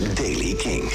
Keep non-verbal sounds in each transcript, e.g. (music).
is Daily King.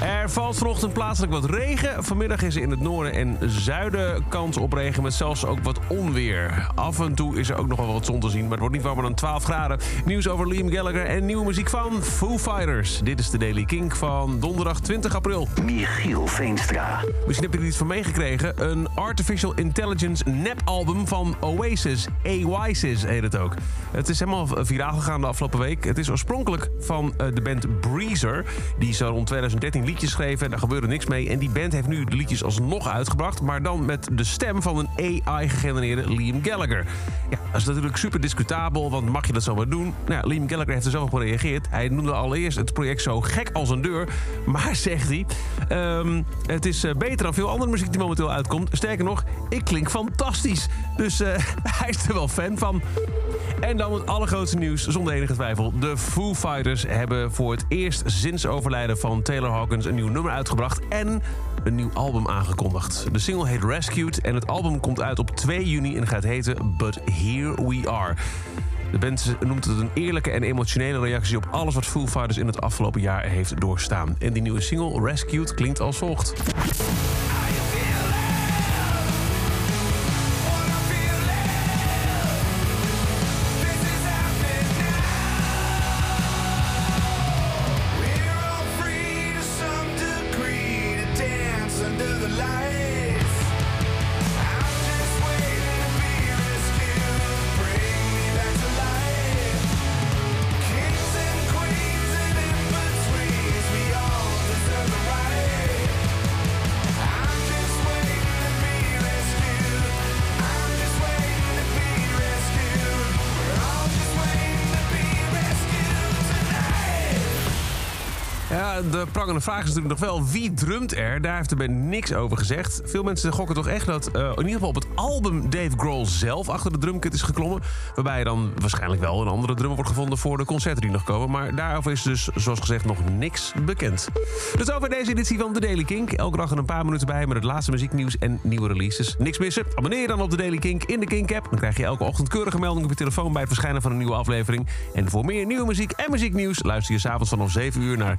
Er valt vanochtend plaatselijk wat regen. Vanmiddag is er in het noorden en zuiden kans op regen met zelfs ook wat onweer. Af en toe is er ook nog wel wat zon te zien, maar het wordt niet warmer dan 12 graden. Nieuws over Liam Gallagher en nieuwe muziek van Foo Fighters. Dit is de Daily King van donderdag 20 april. Michiel Veenstra. Misschien heb je er iets van meegekregen. Een Artificial Intelligence nep-album van Oasis. AYSIS heet het ook. Het is helemaal viraal gegaan de afgelopen week. Het is oorspronkelijk van eh, de band Breezer. Die zo rond 2013 liedjes schreven. Daar gebeurde niks mee. En die band heeft nu de liedjes alsnog uitgebracht. Maar dan met de stem van een AI-gegenereerde Liam Gallagher. Ja, dat is natuurlijk super discutabel. Want mag je dat zomaar doen? Nou Liam Gallagher heeft er zo op gereageerd. Hij noemde allereerst het project zo gek als een deur. Maar (laughs) zegt hij... ehm, het is eh, beter dan veel andere muziek die momenteel uitkomt. Sterker nog, ik klink fantastisch. Dus eh, (laughs) hij is er wel fan van. En dan het allergrootste nieuws, zonder enige twijfel. De Foo Fighters hebben voor het eerst sinds overlijden van Taylor Hawkins... een nieuw nummer uitgebracht en een nieuw album aangekondigd. De single heet Rescued en het album komt uit op 2 juni... en gaat heten But Here We Are. De band noemt het een eerlijke en emotionele reactie op alles wat Foo Fighters in het afgelopen jaar heeft doorstaan. En die nieuwe single Rescued klinkt als volgt. Ja, de prangende vraag is natuurlijk nog wel wie drumt er? Daar heeft de band niks over gezegd. Veel mensen gokken toch echt dat eh, in ieder geval op het album Dave Grohl zelf achter de drumkit is geklommen. Waarbij dan waarschijnlijk wel een andere drummer wordt gevonden voor de concerten die nog komen. Maar daarover is dus, zoals gezegd, nog niks bekend. Dus over deze editie van The Daily Kink. Elke dag er een paar minuten bij met het laatste muzieknieuws en nieuwe releases. Niks missen? Abonneer dan op The Daily Kink in de Kink-app. Dan krijg je elke ochtend keurige meldingen op je telefoon bij het verschijnen van een nieuwe aflevering. En voor meer nieuwe muziek en muzieknieuws luister je s'avonds vanaf 7 uur naar